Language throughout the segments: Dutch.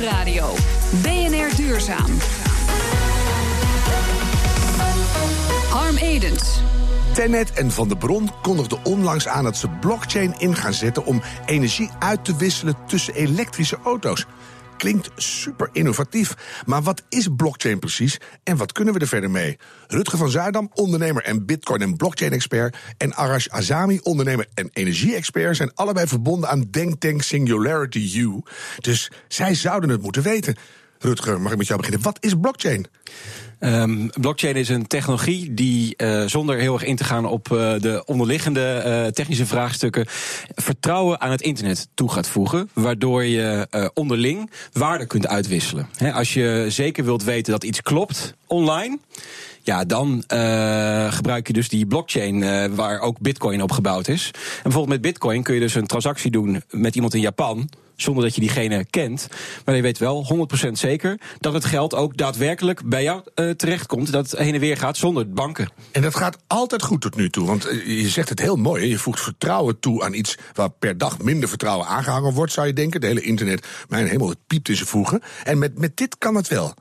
Nieuwsradio. BNR Duurzaam. Harm Edens. Tenet en Van der Bron kondigden onlangs aan dat ze blockchain in gaan zetten om energie uit te wisselen tussen elektrische auto's. Klinkt super innovatief, maar wat is blockchain precies en wat kunnen we er verder mee? Rutger van Zuidam, ondernemer en bitcoin- en blockchain-expert, en Arash Azami, ondernemer en energie-expert, zijn allebei verbonden aan Denktank Singularity U. Dus zij zouden het moeten weten. Rutger, mag ik met jou beginnen? Wat is blockchain? Um, blockchain is een technologie die uh, zonder heel erg in te gaan op uh, de onderliggende uh, technische vraagstukken vertrouwen aan het internet toe gaat voegen, waardoor je onderling waarde kunt uitwisselen. Als je zeker wilt weten dat iets klopt online, ja, dan gebruik je dus die blockchain waar ook Bitcoin op gebouwd is. En bijvoorbeeld met Bitcoin kun je dus een transactie doen met iemand in Japan zonder dat je diegene kent. Maar je weet wel 100% zeker dat het geld ook daadwerkelijk bij jou uh, terechtkomt. Dat het heen en weer gaat zonder banken. En dat gaat altijd goed tot nu toe. Want je zegt het heel mooi. Je voegt vertrouwen toe aan iets waar per dag minder vertrouwen aangehangen wordt, zou je denken. De hele internet, mijn hemel, het piept in zijn voegen. En met, met dit kan het wel.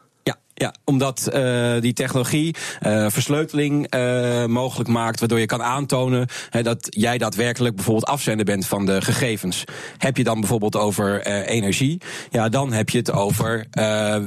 Ja, omdat uh, die technologie uh, versleuteling uh, mogelijk maakt, waardoor je kan aantonen dat jij daadwerkelijk bijvoorbeeld afzender bent van de gegevens. Heb je dan bijvoorbeeld over energie, ja, dan heb je het over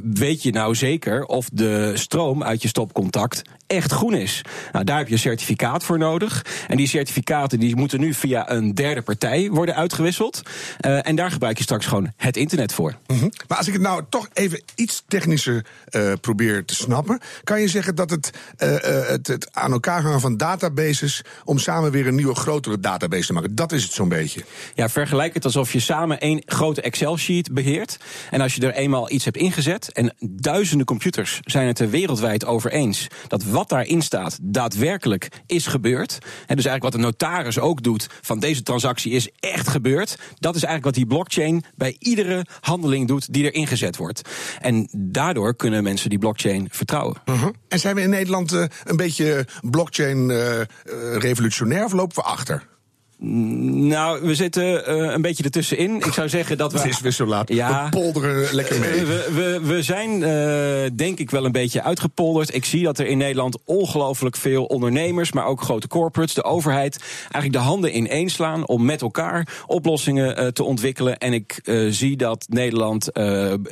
weet je nou zeker of de stroom uit je stopcontact echt groen is. Nou, daar heb je een certificaat voor nodig. En die certificaten die moeten nu via een derde partij worden uitgewisseld. Uh, en daar gebruik je straks gewoon het internet voor. Mm -hmm. Maar als ik het nou toch even iets technischer uh, probeer te snappen, kan je zeggen dat het, uh, het, het, aan elkaar hangen van databases om samen weer een nieuwe, grotere database te maken. Dat is het zo'n beetje. Ja, vergelijk het alsof je samen één grote Excel-sheet beheert. En als je er eenmaal iets hebt ingezet, en duizenden computers zijn het er wereldwijd over eens dat wat daarin staat daadwerkelijk is gebeurd. En dus eigenlijk wat de notaris ook doet van deze transactie is echt gebeurd. Dat is eigenlijk wat die blockchain bij iedere handeling doet die er ingezet wordt. En daardoor kunnen mensen die blockchain vertrouwen. -huh. En zijn we in Nederland uh, een beetje blockchain uh, revolutionair of lopen we achter? Nou, we zitten uh, een beetje ertussenin. Ik zou zeggen dat we. Het is weer zo laat. Ja, we polderen lekker mee. We, we, we zijn uh, denk ik wel een beetje uitgepolderd. Ik zie dat er in Nederland ongelooflijk veel ondernemers, maar ook grote corporates, de overheid, eigenlijk de handen ineens slaan om met elkaar oplossingen uh, te ontwikkelen. En ik zie dat Nederland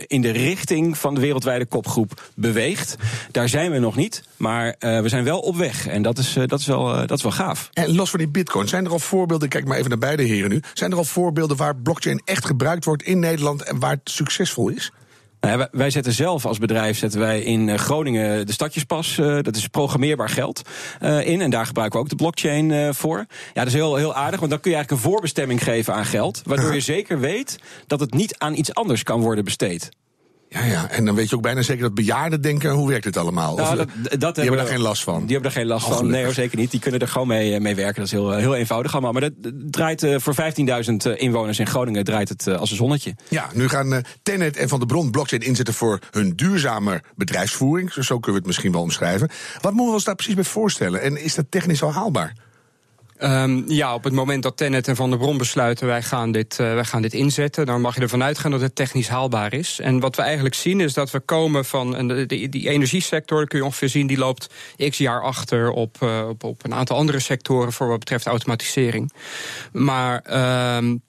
in de richting van de wereldwijde kopgroep beweegt. Daar zijn we nog niet, maar we zijn wel op weg. En dat is, dat is, wel, dat is wel gaaf. En los van die bitcoin, zijn er al voorbeelden? Kijk maar even naar beide heren nu. Zijn er al voorbeelden waar blockchain echt gebruikt wordt in Nederland en waar het succesvol is? Nou, wij zetten zelf als bedrijf zetten wij in Groningen de stadjespas. dat is programmeerbaar geld in. En daar gebruiken we ook de blockchain voor. Ja, dat is heel, heel aardig, want dan kun je eigenlijk een voorbestemming geven aan geld. Waardoor je zeker weet dat het niet aan iets anders kan worden besteed. Ja, ja, en dan weet je ook bijna zeker dat bejaarden denken: hoe werkt dit allemaal? Nou, dat, dat die hebben daar geen last van. Die hebben er geen last oh, van. Nee, hoor, zeker niet. Die kunnen er gewoon mee, mee werken. Dat is heel, heel eenvoudig allemaal. Maar dat draait uh, voor 15.000 inwoners in Groningen draait het uh, als een zonnetje. Ja, nu gaan uh, Tenet en Van de Bron blockchain inzetten voor hun duurzame bedrijfsvoering. Zo kunnen we het misschien wel omschrijven. Wat moeten we ons daar precies bij voorstellen? En is dat technisch al haalbaar? Um, ja, op het moment dat Tennet en Van der Bron besluiten wij gaan, dit, uh, wij gaan dit inzetten, dan mag je ervan uitgaan dat het technisch haalbaar is. En wat we eigenlijk zien is dat we komen van de, die, energiesector, kun je ongeveer zien, die loopt x jaar achter op, uh, op, op een aantal andere sectoren voor wat betreft automatisering. Maar um,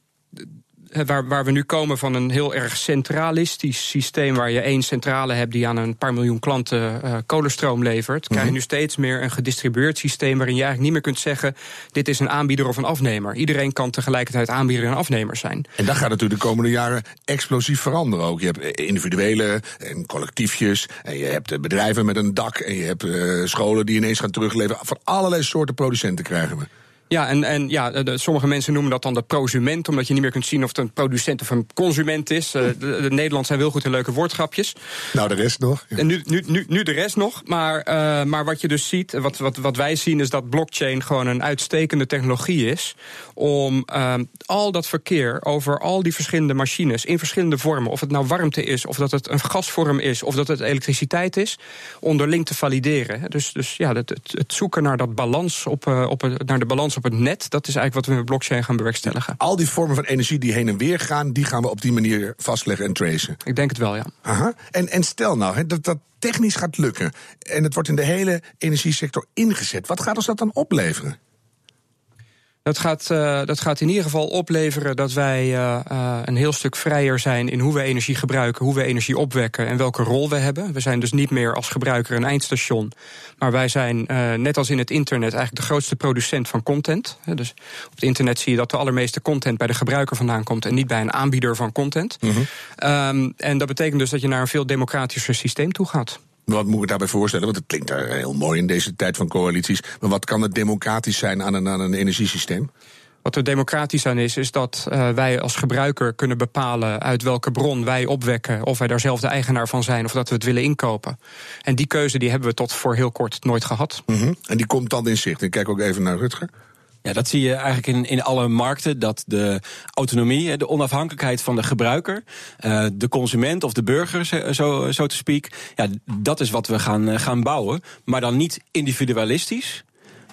waar, waar we nu komen van een heel erg centralistisch systeem... waar je één centrale hebt die aan een paar miljoen klanten uh, kolenstroom levert... krijg je mhm. nu steeds meer een gedistribueerd systeem... waarin je eigenlijk niet meer kunt zeggen... dit is een aanbieder of een afnemer. Iedereen kan tegelijkertijd aanbieder en afnemer zijn. En dat gaat natuurlijk de komende jaren explosief veranderen ook. Je hebt individuele en collectiefjes... en je hebt bedrijven met een dak... en je hebt uh, scholen die ineens gaan terugleveren. Van allerlei soorten producenten krijgen we. Ja, en, en ja, de, sommige mensen noemen dat dan de prosument, omdat je niet meer kunt zien of het een producent of een consument is. Uh, de, de Nederland zijn wel goed in leuke woordgrapjes. Nou, de rest nog. Ja. En nu, nu, nu, nu de rest nog. Maar, uh, maar wat je dus ziet, wat, wat, wat wij zien, is dat blockchain gewoon een uitstekende technologie is. Om uh, al dat verkeer over al die verschillende machines in verschillende vormen, of het nou warmte is, of dat het een gasvorm is, of dat het elektriciteit is, onderling te valideren. Dus, dus ja, het, het, het zoeken naar dat balans op, op, naar de balans op op het net. Dat is eigenlijk wat we met blockchain gaan bewerkstelligen. Al die vormen van energie die heen en weer gaan, die gaan we op die manier vastleggen en tracen. Ik denk het wel, ja. Aha. En, en stel nou dat dat technisch gaat lukken en het wordt in de hele energiesector ingezet. Wat gaat ons dat dan opleveren? Dat gaat, uh, dat gaat in ieder geval opleveren dat wij uh, uh, een heel stuk vrijer zijn in hoe we energie gebruiken, hoe we energie opwekken en welke rol we hebben. We zijn dus niet meer als gebruiker een eindstation, maar wij zijn net als in het internet eigenlijk de grootste producent van content. Dus op het internet zie je dat de allermeeste content bij de gebruiker vandaan komt en niet bij een aanbieder van content. Mm -hmm. um, en dat betekent dus dat je naar een veel democratischer systeem toe gaat. Wat moet ik daarbij voorstellen? Want het klinkt daar heel mooi in deze tijd van coalities. Maar wat kan het democratisch zijn aan een, aan een energiesysteem? Wat er democratisch aan is, is dat uh, wij als gebruiker kunnen bepalen uit welke bron wij opwekken. Of wij daar zelf de eigenaar van zijn of dat we het willen inkopen. En die keuze die hebben we tot voor heel kort nooit gehad. Mm -hmm. En die komt dan in zicht. Ik kijk ook even naar Rutger. Ja, dat zie je eigenlijk in, in alle markten. Dat de autonomie, de onafhankelijkheid van de gebruiker, uh, de consument of de burger, zo, zo te speak. Ja, dat is wat we gaan, gaan bouwen. Maar dan niet individualistisch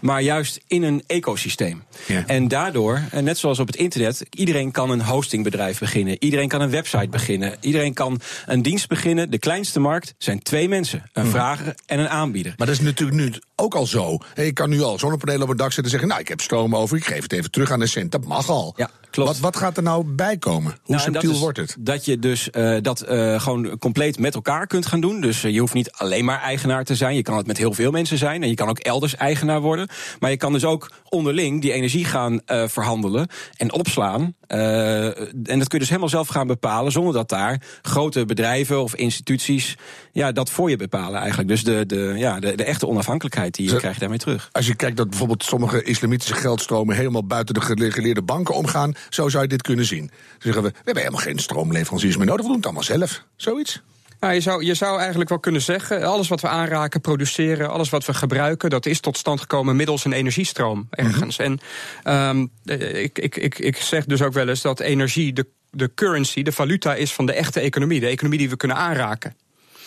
maar juist in een ecosysteem. Ja. En daardoor, net zoals op het internet, iedereen kan een hostingbedrijf beginnen. Iedereen kan een website beginnen. Iedereen kan een dienst beginnen. De kleinste markt zijn twee mensen: een Mhm. vrager en een aanbieder. Maar dat is natuurlijk nu ook al zo. Ik kan nu al zonnepanelen op het dak zetten en zeggen: Nou, ik heb stroom over, ik geef het even terug aan de cent. Dat mag al. Ja, klopt. Wat, wat gaat er nou bij komen? Hoe Nou, subtiel is wordt het? Dat je dus uh, dat uh, gewoon compleet met elkaar kunt gaan doen. Dus uh, je hoeft niet alleen maar eigenaar te zijn. Je kan het met heel veel mensen zijn. En je kan ook elders eigenaar worden. Maar je kan dus ook onderling die energie gaan verhandelen en opslaan. En dat kun je dus helemaal zelf gaan bepalen, zonder dat daar grote bedrijven of instituties ja, dat voor je bepalen eigenlijk. Dus de, de, ja, de, de echte onafhankelijkheid die je Zo, krijg je daarmee terug. Als je kijkt dat bijvoorbeeld sommige islamitische geldstromen helemaal buiten de gereguleerde banken omgaan, zo zou je dit kunnen zien. Dan zeggen we, we hebben helemaal geen stroomleveranciers meer nodig, we doen het allemaal zelf. Zoiets. Nou, je, zou, je zou eigenlijk wel kunnen zeggen: alles wat we aanraken, produceren, alles wat we gebruiken, dat is tot stand gekomen middels een energiestroom ergens. -hmm. En um, ik, ik, ik, ik zeg dus ook wel eens dat energie de, de currency, de valuta is van de echte economie, de economie die we kunnen aanraken.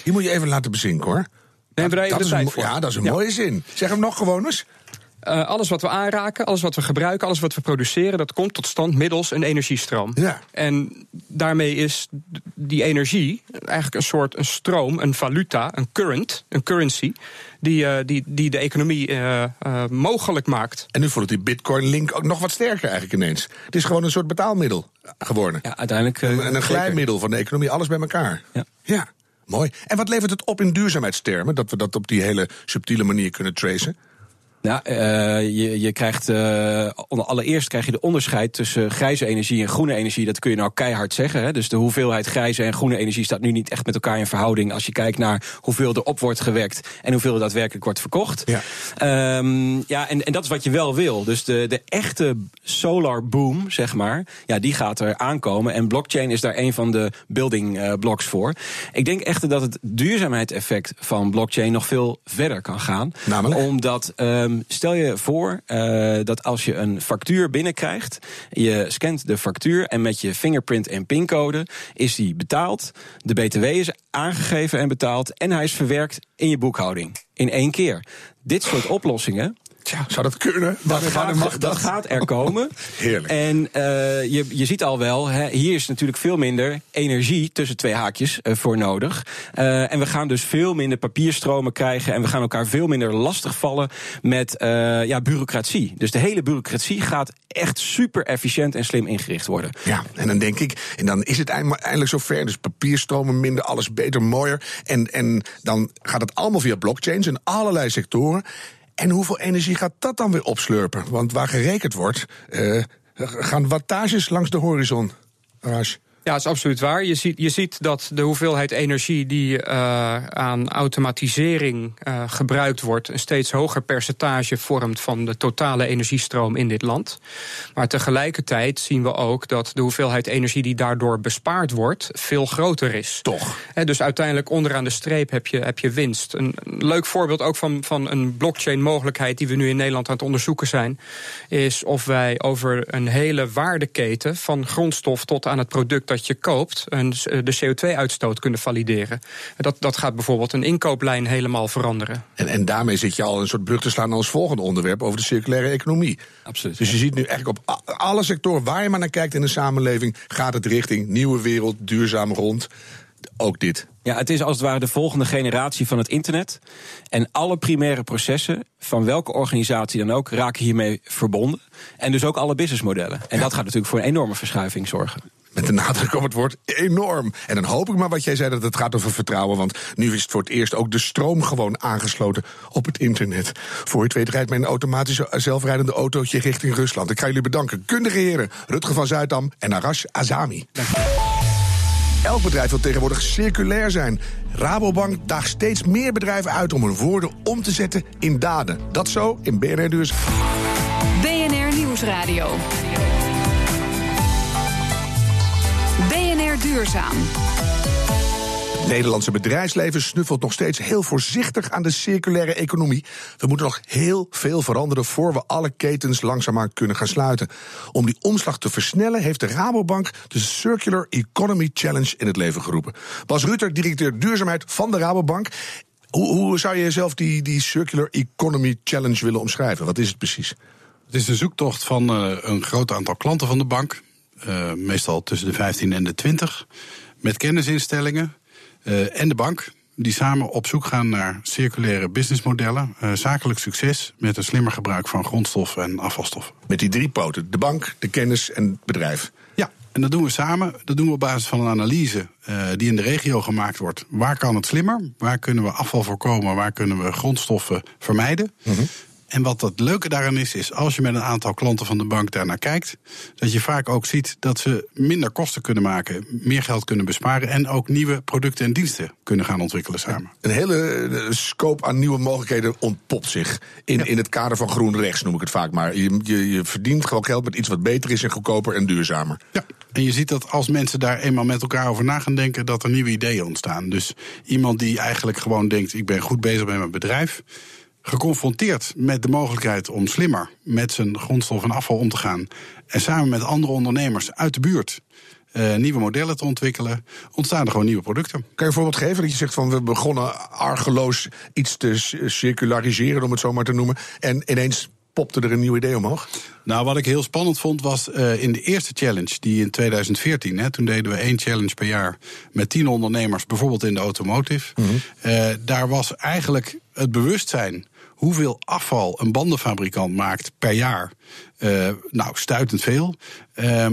Die moet je even laten bezinken hoor. Dat is een. Ja, dat is een Ja. mooie zin. Zeg hem nog gewoon eens. Uh, alles wat we aanraken, alles wat we gebruiken, alles wat we produceren, dat komt tot stand middels een energiestroom. Ja. En daarmee is die energie eigenlijk een soort een stroom, een valuta, een current, een currency, die, uh, die, die de economie uh, mogelijk maakt. En nu voelt die Bitcoin-link ook nog wat sterker eigenlijk ineens. Het is gewoon een soort betaalmiddel geworden. Ja, uiteindelijk. en een, een glijmiddel van de economie, alles bij elkaar. Ja. ja. Mooi. En wat levert het op in duurzaamheidstermen? Dat we dat op die hele subtiele manier kunnen tracen? Nou, uh, je, je krijgt uh, allereerst krijg je de onderscheid tussen grijze energie en groene energie. Dat kun je nou keihard zeggen. Hè? Dus de hoeveelheid grijze en groene energie staat nu niet echt met elkaar in verhouding. Als je kijkt naar hoeveel er op wordt gewekt en hoeveel er daadwerkelijk wordt verkocht. Ja, um, ja en, en dat is wat je wel wil. Dus de, de echte solar boom, zeg maar, ja, die gaat er aankomen. En blockchain is daar een van de building uh, blocks voor. Ik denk echter dat het duurzaamheidseffect van blockchain nog veel verder kan gaan. Namelijk? Omdat. Um, stel je voor uh, dat als je een factuur binnenkrijgt, je scant de factuur en met je fingerprint en pincode is die betaald. De BTW is aangegeven en betaald en hij is verwerkt in je boekhouding. In één keer. Dit soort oplossingen. Tja, zou dat kunnen? Dat, gaat, mag dat? dat gaat er komen. Heerlijk. En uh, je, je ziet al wel, hè, hier is natuurlijk veel minder energie tussen twee haakjes uh, voor nodig. Uh, en we gaan dus veel minder papierstromen krijgen. En we gaan elkaar veel minder lastigvallen met ja, bureaucratie. Dus de hele bureaucratie gaat echt super efficiënt en slim ingericht worden. Ja, en dan denk ik, en dan is het eindelijk zover. Dus papierstromen minder, alles beter, mooier. En, en dan gaat het allemaal via blockchains in allerlei sectoren. En hoeveel energie gaat dat dan weer opslurpen? Want waar gerekend wordt, uh, gaan wattages langs de horizon. Ja, dat is absoluut waar. Je ziet, je ziet dat de hoeveelheid energie die uh, aan automatisering uh, gebruikt wordt, een steeds hoger percentage vormt van de totale energiestroom in dit land. Maar tegelijkertijd zien we ook dat de hoeveelheid energie die daardoor bespaard wordt, veel groter is. Toch. He, dus uiteindelijk onderaan de streep heb je, heb je winst. Een, een leuk voorbeeld ook van, van een blockchain-mogelijkheid die we nu in Nederland aan het onderzoeken zijn, is of wij over een hele waardeketen van grondstof tot aan het product dat je koopt een, de CO2-uitstoot kunnen valideren. Dat, dat gaat bijvoorbeeld een inkooplijn helemaal veranderen. En, en daarmee zit je al een soort brug te slaan als volgende onderwerp over de circulaire economie. Absoluut. Dus je ziet nu eigenlijk op alle sectoren waar je maar naar kijkt in de samenleving, gaat het richting nieuwe wereld, duurzaam rond. Ook dit. Ja, het is als het ware de volgende generatie van het internet. En alle primaire processen, van welke organisatie dan ook, raken hiermee verbonden. En dus ook alle businessmodellen. En dat gaat natuurlijk voor een enorme verschuiving zorgen met de nadruk op het woord enorm. En dan hoop ik maar wat jij zei dat het gaat over vertrouwen. Want nu is het voor het eerst ook de stroom gewoon aangesloten op het internet. Voor je het weet rijdt mijn automatische zelfrijdende autootje richting Rusland. Ik ga jullie bedanken. Kundige heren, Rutger van Zuidam en Arash Azami. Elk bedrijf wil tegenwoordig circulair zijn. Rabobank daagt steeds meer bedrijven uit om hun woorden om te zetten in daden. Dat zo in BNR Duurzaam. BNR Nieuwsradio. Duurzaam. Het Nederlandse bedrijfsleven snuffelt nog steeds heel voorzichtig aan de circulaire economie. We moeten nog heel veel veranderen voor we alle ketens langzaamaan kunnen gaan sluiten. Om die omslag te versnellen heeft de Rabobank de Circular Economy Challenge in het leven geroepen. Bas Ruter, directeur duurzaamheid van de Rabobank. Hoe, hoe zou je jezelf die, die Circular Economy Challenge willen omschrijven? Wat is het precies? Het is een zoektocht van uh, een groot aantal klanten van de bank. Uh, meestal tussen de 15 en de 20. Met kennisinstellingen uh, en de bank. Die samen op zoek gaan naar circulaire businessmodellen. Uh, zakelijk succes met een slimmer gebruik van grondstoffen en afvalstoffen. Met die drie poten: de bank, de kennis en het bedrijf. Ja, en dat doen we samen. Dat doen we op basis van een analyse uh, die in de regio gemaakt wordt. Waar kan het slimmer? Waar kunnen we afval voorkomen? Waar kunnen we grondstoffen vermijden? Mm -hmm. En wat het leuke daarin is, is als je met een aantal klanten van de bank daarnaar kijkt, dat je vaak ook ziet dat ze minder kosten kunnen maken, meer geld kunnen besparen en ook nieuwe producten en diensten kunnen gaan ontwikkelen samen. Een hele scope aan nieuwe mogelijkheden ontpopt zich. In, ja. in het kader van groen rechts noem ik het vaak maar. Je, je, je verdient gewoon geld met iets wat beter is en goedkoper en duurzamer. Ja, en je ziet dat als mensen daar eenmaal met elkaar over na gaan denken, dat er nieuwe ideeën ontstaan. Dus iemand die eigenlijk gewoon denkt: ik ben goed bezig met mijn bedrijf geconfronteerd met de mogelijkheid om slimmer met zijn grondstof en afval om te gaan. En samen met andere ondernemers uit de buurt uh, nieuwe modellen te ontwikkelen, ontstaan er gewoon nieuwe producten. Kan je een voorbeeld geven dat je zegt van we begonnen argeloos iets te circulariseren, om het zo maar te noemen, en ineens popte er een nieuw idee omhoog? Nou, wat ik heel spannend vond was uh, in de eerste challenge, die in 2014, hè, toen deden we één challenge per jaar met tien ondernemers, bijvoorbeeld in de automotive. Mm -hmm. uh, daar was eigenlijk het bewustzijn hoeveel afval een bandenfabrikant maakt per jaar. Uh, nou, stuitend veel. Uh,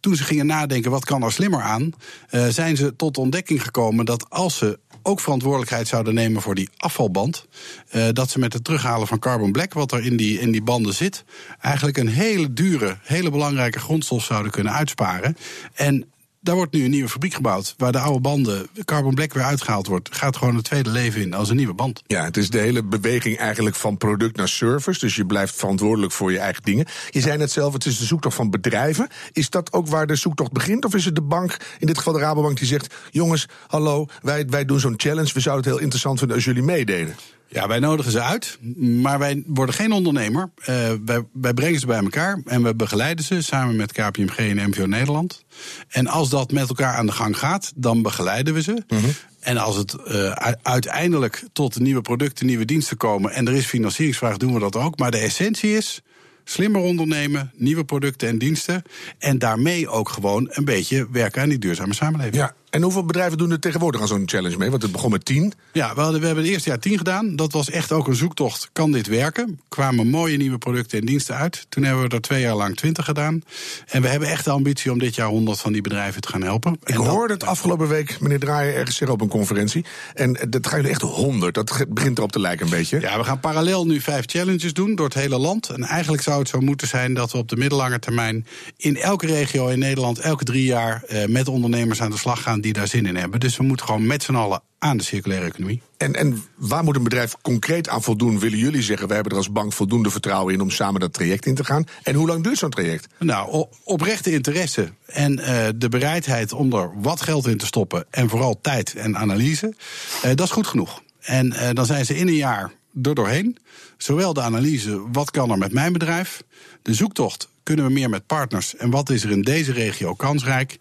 toen ze gingen nadenken, wat kan er slimmer aan, uh, zijn ze tot de ontdekking gekomen dat als ze ook verantwoordelijkheid zouden nemen voor die afvalband. Uh, dat ze met het terughalen van carbon black, wat er in die, in die banden zit, eigenlijk een hele dure, hele belangrijke grondstof zouden kunnen uitsparen. En daar wordt nu een nieuwe fabriek gebouwd. Waar de oude banden, carbon black weer uitgehaald wordt. Gaat gewoon het tweede leven in als een nieuwe band. Ja, het is de hele beweging eigenlijk van product naar service. Dus je blijft verantwoordelijk voor je eigen dingen. Je zei net zelf, het is de zoektocht van bedrijven. Is dat ook waar de zoektocht begint? Of is het de bank, in dit geval de Rabobank, die zegt: jongens, hallo, wij, wij doen zo'n challenge. We zouden het heel interessant vinden als jullie meededen. Ja, wij nodigen ze uit, maar wij worden geen ondernemer. Uh, wij, wij, brengen ze bij elkaar en we begeleiden ze samen met KPMG en MVO Nederland. En als dat met elkaar aan de gang gaat, dan begeleiden we ze. Mm -hmm. En als het uh, uiteindelijk tot nieuwe producten, nieuwe diensten komen en er is financieringsvraag, doen we dat ook. Maar de essentie is slimmer ondernemen, nieuwe producten en diensten. En daarmee ook gewoon een beetje werken aan die duurzame samenleving. Ja, en hoeveel bedrijven doen er tegenwoordig aan zo'n challenge mee? Want het begon met tien. Ja, we, hadden, we hebben het eerste jaar tien gedaan. Dat was echt ook een zoektocht. Kan dit werken? Kwamen mooie nieuwe producten en diensten uit. Toen hebben we er twee jaar lang twintig gedaan. En we hebben echt de ambitie om dit jaar honderd van die bedrijven te gaan helpen. Ik en hoorde het afgelopen week, meneer Draaien, ergens zeggen op een conferentie. En dat gaan jullie echt honderd. Dat begint erop te lijken een beetje. Ja, we gaan parallel nu vijf challenges doen door het hele land. En eigenlijk zou het zo moeten zijn dat we op de middellange termijn in elke regio in Nederland elke drie jaar eh, met ondernemers aan de slag gaan die daar zin in hebben. Dus we moeten gewoon met z'n allen aan de circulaire economie. En, en waar moet een bedrijf concreet aan voldoen? Willen jullie zeggen, wij hebben er als bank voldoende vertrouwen in om samen dat traject in te gaan? En hoe lang duurt zo'n traject? Nou, oprechte interesse en uh, de bereidheid om er wat geld in te stoppen en vooral tijd en analyse, uh, dat is goed genoeg. En uh, dan zijn ze in een jaar er doorheen. Zowel de analyse, wat kan er met mijn bedrijf? De zoektocht, kunnen we meer met partners? En wat is er in deze regio kansrijk?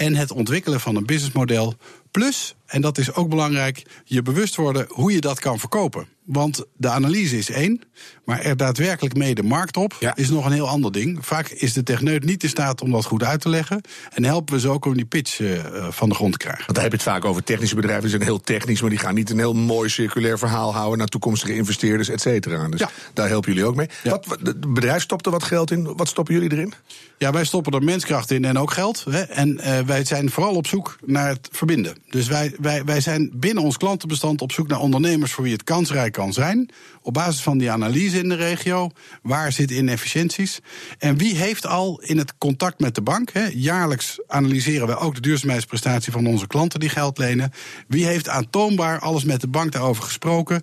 En het ontwikkelen van een businessmodel. Plus, en dat is ook belangrijk, je bewust worden hoe je dat kan verkopen. Want de analyse is één, maar er daadwerkelijk mee de markt op Ja. is nog een heel ander ding. Vaak is de techneut niet in staat om dat goed uit te leggen. En helpen we ze ook om die pitch eh, van de grond te krijgen. Want daar heb je het vaak over. Technische bedrijven die zijn heel technisch, maar die gaan niet een heel mooi circulair verhaal houden naar toekomstige investeerders, et cetera. Dus Ja. daar helpen jullie ook mee. Ja. Wat, wat- het bedrijf stopt er wat geld in. Wat stoppen jullie erin? Ja, wij stoppen er menskracht in en ook geld. Hè. En eh, wij zijn vooral op zoek naar het verbinden. Dus wij, wij, wij zijn binnen ons klantenbestand op zoek naar ondernemers voor wie het kansrijk kan zijn. Op basis van die analyse in de regio. Waar zitten inefficiënties? En wie heeft al in het contact met de bank? Hè, jaarlijks analyseren we ook de duurzaamheidsprestatie van onze klanten die geld lenen. Wie heeft aantoonbaar alles met de bank daarover gesproken?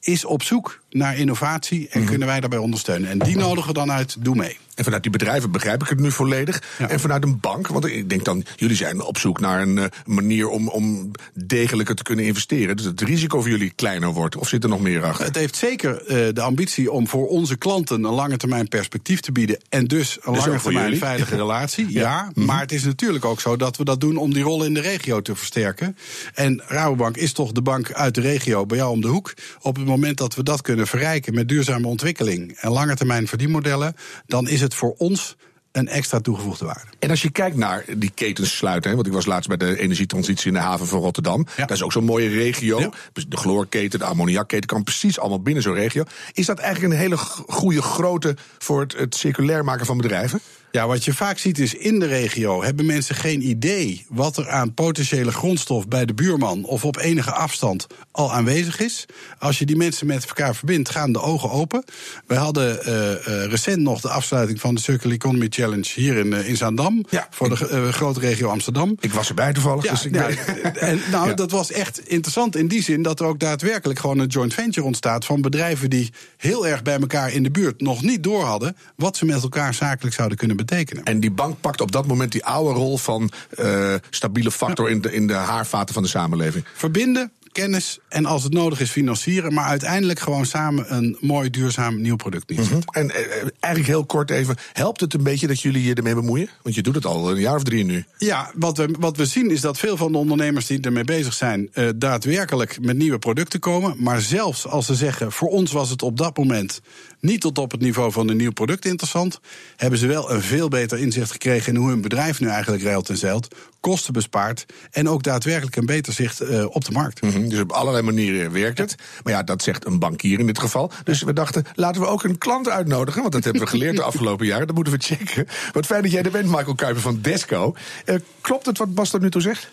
Is op zoek naar innovatie en kunnen wij daarbij ondersteunen? En die nodigen we dan uit, doe mee. En vanuit die bedrijven begrijp ik het nu volledig. Ja. En vanuit een bank, want ik denk dan, jullie zijn op zoek naar een eh, manier om, om degelijker te kunnen investeren. Dus het risico voor jullie kleiner wordt. Of zit er nog meer achter? Het heeft zeker eh, de ambitie om voor onze klanten een lange termijn perspectief te bieden. En dus een lange termijn jullie. veilige relatie. Ja, maar het is natuurlijk ook zo dat we dat doen om die rol in de regio te versterken. En Rabobank is toch de bank uit de regio bij jou om de hoek. Op het moment dat we dat kunnen verrijken met duurzame ontwikkeling en lange termijn verdienmodellen, dan is het voor ons een extra toegevoegde waarde. En als je kijkt naar die ketens sluiten, hè, want ik was laatst bij de energietransitie in de haven van Rotterdam. Ja. Dat is ook zo'n mooie regio. Ja. Dus De chloorketen, de ammoniakketen kan precies allemaal binnen zo'n regio. Is dat eigenlijk een hele goede grootte voor het, het circulair maken van bedrijven? Ja, wat je vaak ziet is in de regio hebben mensen geen idee wat er aan potentiële grondstof bij de buurman of op enige afstand al aanwezig is. Als je die mensen met elkaar verbindt, gaan de ogen open. Wij hadden eh, eh, recent nog de afsluiting van de Circular Economy Challenge hier in, eh, in Zaandam. Ja. Voor de grote regio Amsterdam. Ik was erbij toevallig. Ja, dus ik ja, weet- en nou, dat was echt interessant in die zin dat er ook daadwerkelijk gewoon een joint venture ontstaat van bedrijven die heel erg bij elkaar in de buurt nog niet door hadden wat ze met elkaar zakelijk zouden kunnen betekenen. En die bank pakt op dat moment die oude rol van eh, stabiele factor in, de, in de haarvaten van de samenleving. verbinden, kennis en als het nodig is financieren, maar uiteindelijk gewoon samen een mooi duurzaam nieuw product neerzetten. En eh, eigenlijk heel kort even, helpt het een beetje dat jullie je ermee bemoeien? Want je doet het al een jaar of drie nu. Ja, wat we, wat we zien is dat veel van de ondernemers die ermee bezig zijn, eh, daadwerkelijk met nieuwe producten komen. Maar zelfs als ze zeggen, voor ons was het op dat moment niet tot op het niveau van een nieuw product interessant, hebben ze wel een veel beter inzicht gekregen in hoe hun bedrijf nu eigenlijk reilt en zeilt, kosten bespaart en ook daadwerkelijk een beter zicht eh, op de markt. Mhm, Dus op allerlei manieren werkt het. Maar ja, dat zegt een bankier in dit geval. Dus we dachten, laten we ook een klant uitnodigen. Want dat hebben we geleerd de afgelopen jaren. Dat moeten we checken. Wat fijn dat jij er bent, Michael Kuiper van Desco. Eh, klopt het wat Bas tot nu toe zegt?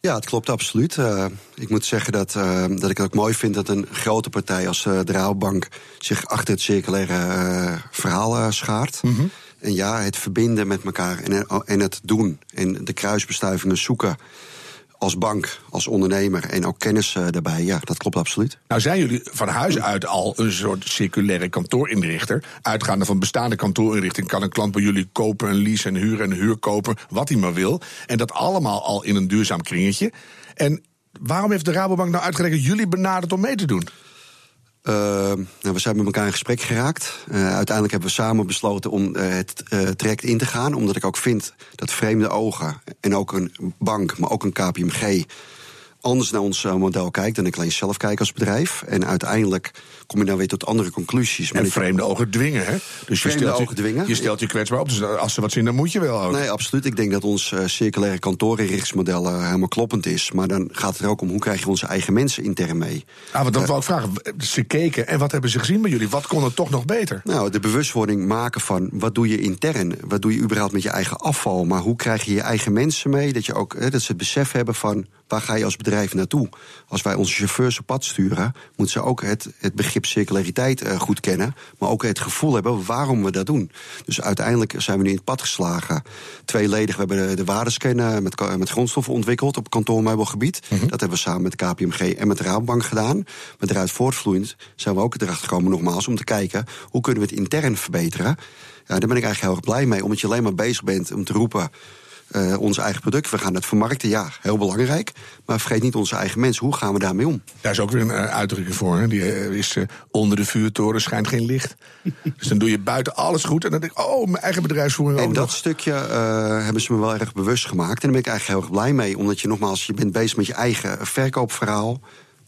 Ja, het klopt absoluut. Eh, ik moet zeggen dat, eh, dat ik het ook mooi vind dat een grote partij als eh, de zich achter het circulaire eh, verhaal schaart. En ja, het verbinden met elkaar en, en het doen en de kruisbestuivingen zoeken als bank, als ondernemer en ook kennis eh, daarbij. Ja, dat klopt absoluut. Nou zijn jullie van huis uit al een soort circulaire kantoorinrichter. Uitgaande van bestaande kantoorinrichting kan een klant bij jullie kopen, een lease en huren en huur kopen, wat hij maar wil. En dat allemaal al in een duurzaam kringetje. En waarom heeft de Rabobank nou uitgerekend jullie benaderd om mee te doen? Uh, nou, we zijn met elkaar in gesprek geraakt. Uh, uiteindelijk hebben we samen besloten om uh, het traject in te gaan. Omdat ik ook vind dat vreemde ogen en ook een bank, maar ook een KPMG anders naar ons model kijkt dan ik alleen zelf kijk als bedrijf. En uiteindelijk kom je dan weer tot andere conclusies. Maar en vreemde ogen dwingen, hè? Dus vreemde je stelt ogen je, dwingen. Je stelt je kwetsbaar op, dus als er wat zin, dan moet je wel ook. Nee, absoluut. Ik denk dat ons uh, circulaire kantoorinrichtsmodel uh, helemaal kloppend is. Maar dan gaat het er ook om hoe krijg je onze eigen mensen intern mee. Ah, want dan uh, wou ik vragen. Ze keken en wat hebben ze gezien bij jullie? Wat kon er toch nog beter? Nou, de bewustwording maken van wat doe je intern? Wat doe je überhaupt met je eigen afval? Maar hoe krijg je je eigen mensen mee? Dat, je ook, dat ze het besef hebben van waar ga je als bedrijf naartoe? Als wij onze chauffeurs op pad sturen, moeten ze ook het, het begrip circulariteit uh, goed kennen. Maar ook het gevoel hebben waarom we dat doen. Dus uiteindelijk zijn we nu in het pad geslagen. Tweeledig, we hebben de, de waardescan met, met grondstoffen ontwikkeld op kantoormeubelgebied. Mm -hmm. Dat hebben we samen met KPMG en met de Rabobank gedaan. Maar eruit voortvloeiend zijn we ook erachter gekomen, nogmaals, om te kijken hoe kunnen we het intern verbeteren. Ja, daar ben ik eigenlijk heel erg blij mee, omdat je alleen maar bezig bent om te roepen. Uh, onze eigen product. We gaan het vermarkten, ja, heel belangrijk. Maar vergeet niet onze eigen mensen. Hoe gaan we daarmee om? Daar is ook weer een uh, uitdrukking voor. Hè? Die uh, is onder de vuurtoren schijnt geen licht. dus dan doe je buiten alles goed. En dan denk ik, oh, mijn eigen bedrijfsvoering En dat nog. stukje hebben ze me wel erg bewust gemaakt. En daar ben ik eigenlijk heel erg blij mee. Omdat je nogmaals, je bent bezig met je eigen verkoopverhaal.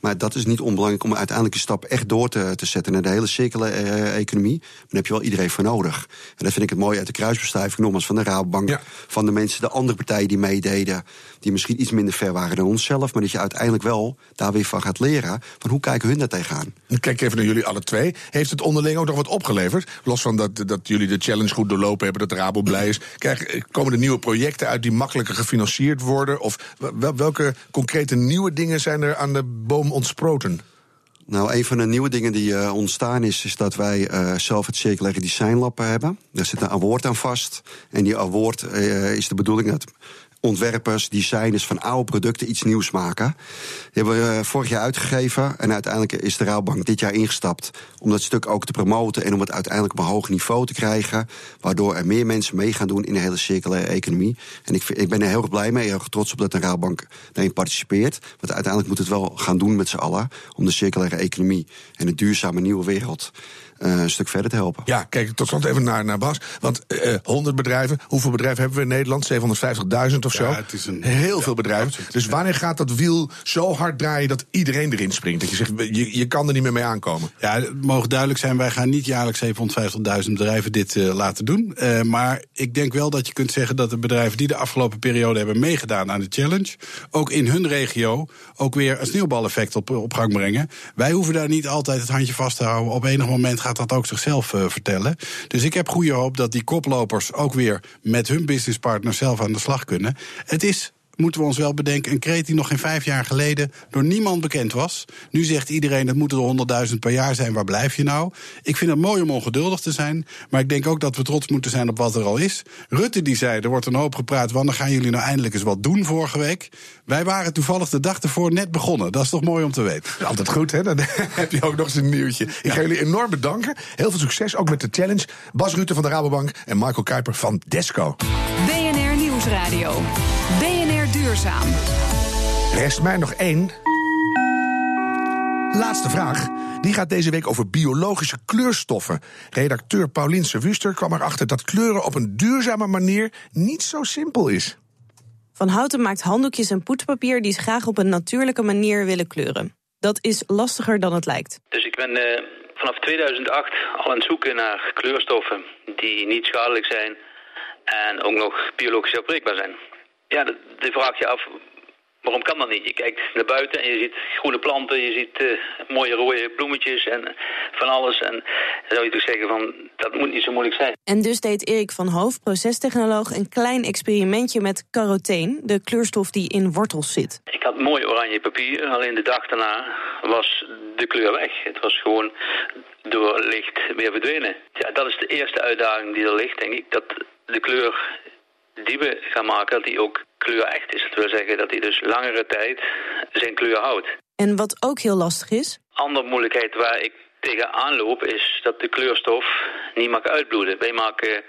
Maar dat is niet onbelangrijk om uiteindelijk een stap echt door te, te zetten naar de hele circulaire uh, economie. Maar daar heb je wel iedereen voor nodig. En dat vind ik het mooi uit de kruisbestuiving, nogmaals van de Rabobank, Ja. van de mensen, de andere partijen die meededen, die misschien iets minder ver waren dan onszelf, maar dat je uiteindelijk wel daar weer van gaat leren van hoe kijken hun daar tegenaan. Ik Kijk even naar jullie alle twee. Heeft het onderling ook nog wat opgeleverd? Los van dat, dat jullie de challenge goed doorlopen hebben, dat Rabo blij is. Krijgen, komen er nieuwe projecten uit die makkelijker gefinancierd worden? Of wel- welke concrete nieuwe dingen zijn er aan de boom ontsproten? Nou, een van de nieuwe dingen die eh, ontstaan is, is dat wij eh, zelf het Circulaire Design Lab hebben. Daar zit een award aan vast. En die award eh, is de bedoeling dat ontwerpers, designers van oude producten iets nieuws maken. Die hebben we eh, vorig jaar uitgegeven. En uiteindelijk is de Rabobank dit jaar ingestapt om dat stuk ook te promoten en om het uiteindelijk op een hoog niveau te krijgen. Waardoor er meer mensen mee gaan doen in de hele circulaire economie. En ik, ik ben er heel erg blij mee, heel erg trots op dat de Rabobank daarin participeert. Want uiteindelijk moet het wel gaan doen met z'n allen om de circulaire economie en de duurzame nieuwe wereld een stuk verder te helpen. Ja, kijk, tot slot even naar, naar Bas. Want eh 100 bedrijven, hoeveel bedrijven hebben we in Nederland? 750.000 of zo? Ja, het is een- Heel ja, veel bedrijven. absoluut. Dus wanneer gaat dat wiel zo hard draaien dat iedereen erin springt? Dat je zegt, je, je kan er niet meer mee aankomen. Ja, het mogen duidelijk zijn, wij gaan niet jaarlijks 750.000 bedrijven dit eh, laten doen. Eh, maar ik denk wel dat je kunt zeggen dat de bedrijven die de afgelopen periode hebben meegedaan aan de challenge, ook in hun regio ook weer een sneeuwbaleffect op, op gang brengen. Wij hoeven daar niet altijd het handje vast te houden. Op enig moment dat ook zichzelf eh, vertellen. Dus ik heb goede hoop dat die koplopers ook weer met hun businesspartners zelf aan de slag kunnen. Het is moeten we ons wel bedenken, een kreet die nog geen vijf jaar geleden door niemand bekend was. Nu zegt iedereen, het moeten er 100.000 per jaar zijn, waar blijf je nou? Ik vind het mooi om ongeduldig te zijn, maar ik denk ook dat we trots moeten zijn op wat er al is. Rutte die zei, er wordt een hoop gepraat, wanneer gaan jullie nou eindelijk eens wat doen vorige week? Wij waren toevallig de dag ervoor net begonnen, dat is toch mooi om te weten. Altijd goed, hè? Dan heb je ook nog eens een nieuwtje. Ik ga jullie enorm bedanken. Heel veel succes, ook met de challenge. Bas Rutte van de Rabobank en Michael Kuiper van Desco. BNR Nieuwsradio. BNR Duurzaam. Rest mij nog één. Laatste vraag. Die gaat deze week over biologische kleurstoffen. Redacteur Paulien Wuster kwam erachter dat kleuren op een duurzame manier niet zo simpel is. Van Houten maakt handdoekjes en poetspapier die ze graag op een natuurlijke manier willen kleuren. Dat is lastiger dan het lijkt. Dus ik ben eh, vanaf 2008 al aan het zoeken naar kleurstoffen die niet schadelijk zijn en ook nog biologisch afbreekbaar zijn. Ja, dan vraag je af, waarom kan dat niet? Je kijkt naar buiten en je ziet groene planten, je ziet eh, mooie rode bloemetjes en van alles. En dan zou je toch zeggen van, dat moet niet zo moeilijk zijn. En dus deed Erik van Hoof, procestechnoloog, een klein experimentje met caroteen, de kleurstof die in wortels zit. Ik had mooi oranje papier, alleen de dag daarna was de kleur weg. Het was gewoon door licht weer verdwenen. Ja, dat is de eerste uitdaging die er ligt, denk ik. Dat de kleur die we gaan maken, dat die ook kleurecht is. Dat wil zeggen dat hij dus langere tijd zijn kleur houdt. En wat ook heel lastig is, Andere moeilijkheid waar ik tegenaan loop is dat de kleurstof niet mag uitbloeden. Wij maken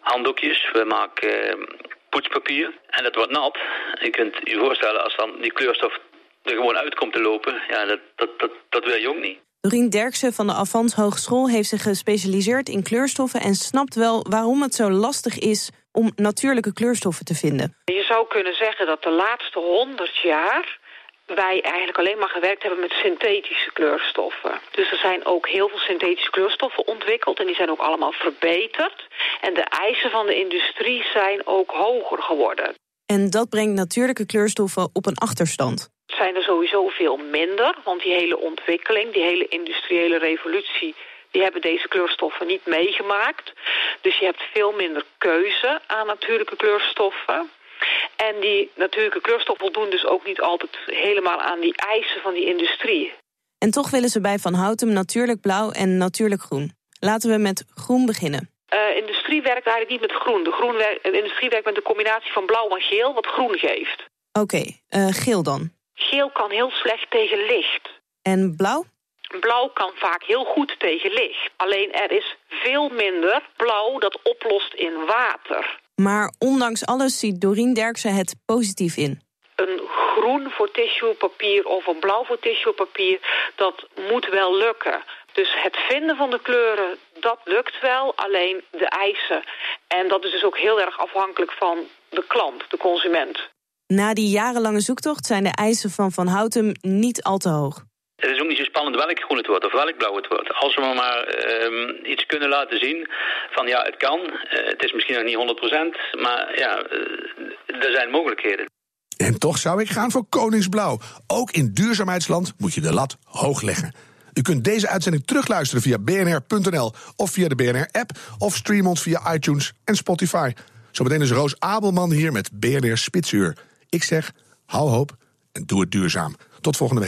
handdoekjes, we maken eh, poetspapier en dat wordt nat. Je kunt je voorstellen als dan die kleurstof er gewoon uit komt te lopen, ja, dat, dat, dat, dat wil je ook niet. Dorien Derksen van de Avans Hogeschool heeft zich gespecialiseerd in kleurstoffen en snapt wel waarom het zo lastig is om natuurlijke kleurstoffen te vinden. Je zou kunnen zeggen dat de laatste honderd jaar wij eigenlijk alleen maar gewerkt hebben met synthetische kleurstoffen. Dus er zijn ook heel veel synthetische kleurstoffen ontwikkeld en die zijn ook allemaal verbeterd. En de eisen van de industrie zijn ook hoger geworden. En dat brengt natuurlijke kleurstoffen op een achterstand. Het zijn er sowieso veel minder, want die hele ontwikkeling, die hele industriële revolutie, die hebben deze kleurstoffen niet meegemaakt. Dus je hebt veel minder keuze aan natuurlijke kleurstoffen. En die natuurlijke kleurstoffen voldoen dus ook niet altijd helemaal aan die eisen van die industrie. En toch willen ze bij Van Houten natuurlijk blauw en natuurlijk groen. Laten we met groen beginnen. Uh, industrie werkt eigenlijk niet met groen. De, groen werkt, de industrie werkt met een combinatie van blauw en geel, wat groen geeft. Oké, uh, geel dan. Geel kan heel slecht tegen licht. En blauw? Blauw kan vaak heel goed tegen licht. Alleen er is veel minder blauw dat oplost in water. Maar ondanks alles ziet Dorien Derksen het positief in. Een groen voor tissuepapier of een blauw voor tissuepapier, dat moet wel lukken. Dus het vinden van de kleuren, dat lukt wel, alleen de eisen. En dat is dus ook heel erg afhankelijk van de klant, de consument. Na die jarenlange zoektocht zijn de eisen van Van Houtem niet al te hoog. Het is ook niet zo spannend welk groen het wordt of welk blauw het wordt. Als we maar uh, iets kunnen laten zien van ja, het kan. Uh, het is misschien nog niet 100%, maar ja, uh, er zijn mogelijkheden. En toch zou ik gaan voor Koningsblauw. Ook in duurzaamheidsland moet je de lat hoog leggen. U kunt deze uitzending terugluisteren via bnr.nl of via de BNR-app of stream ons via iTunes en Spotify. Zometeen is Roos Abelman hier met BNR Spitsuur. Ik zeg, hou hoop en doe het duurzaam. Tot volgende week.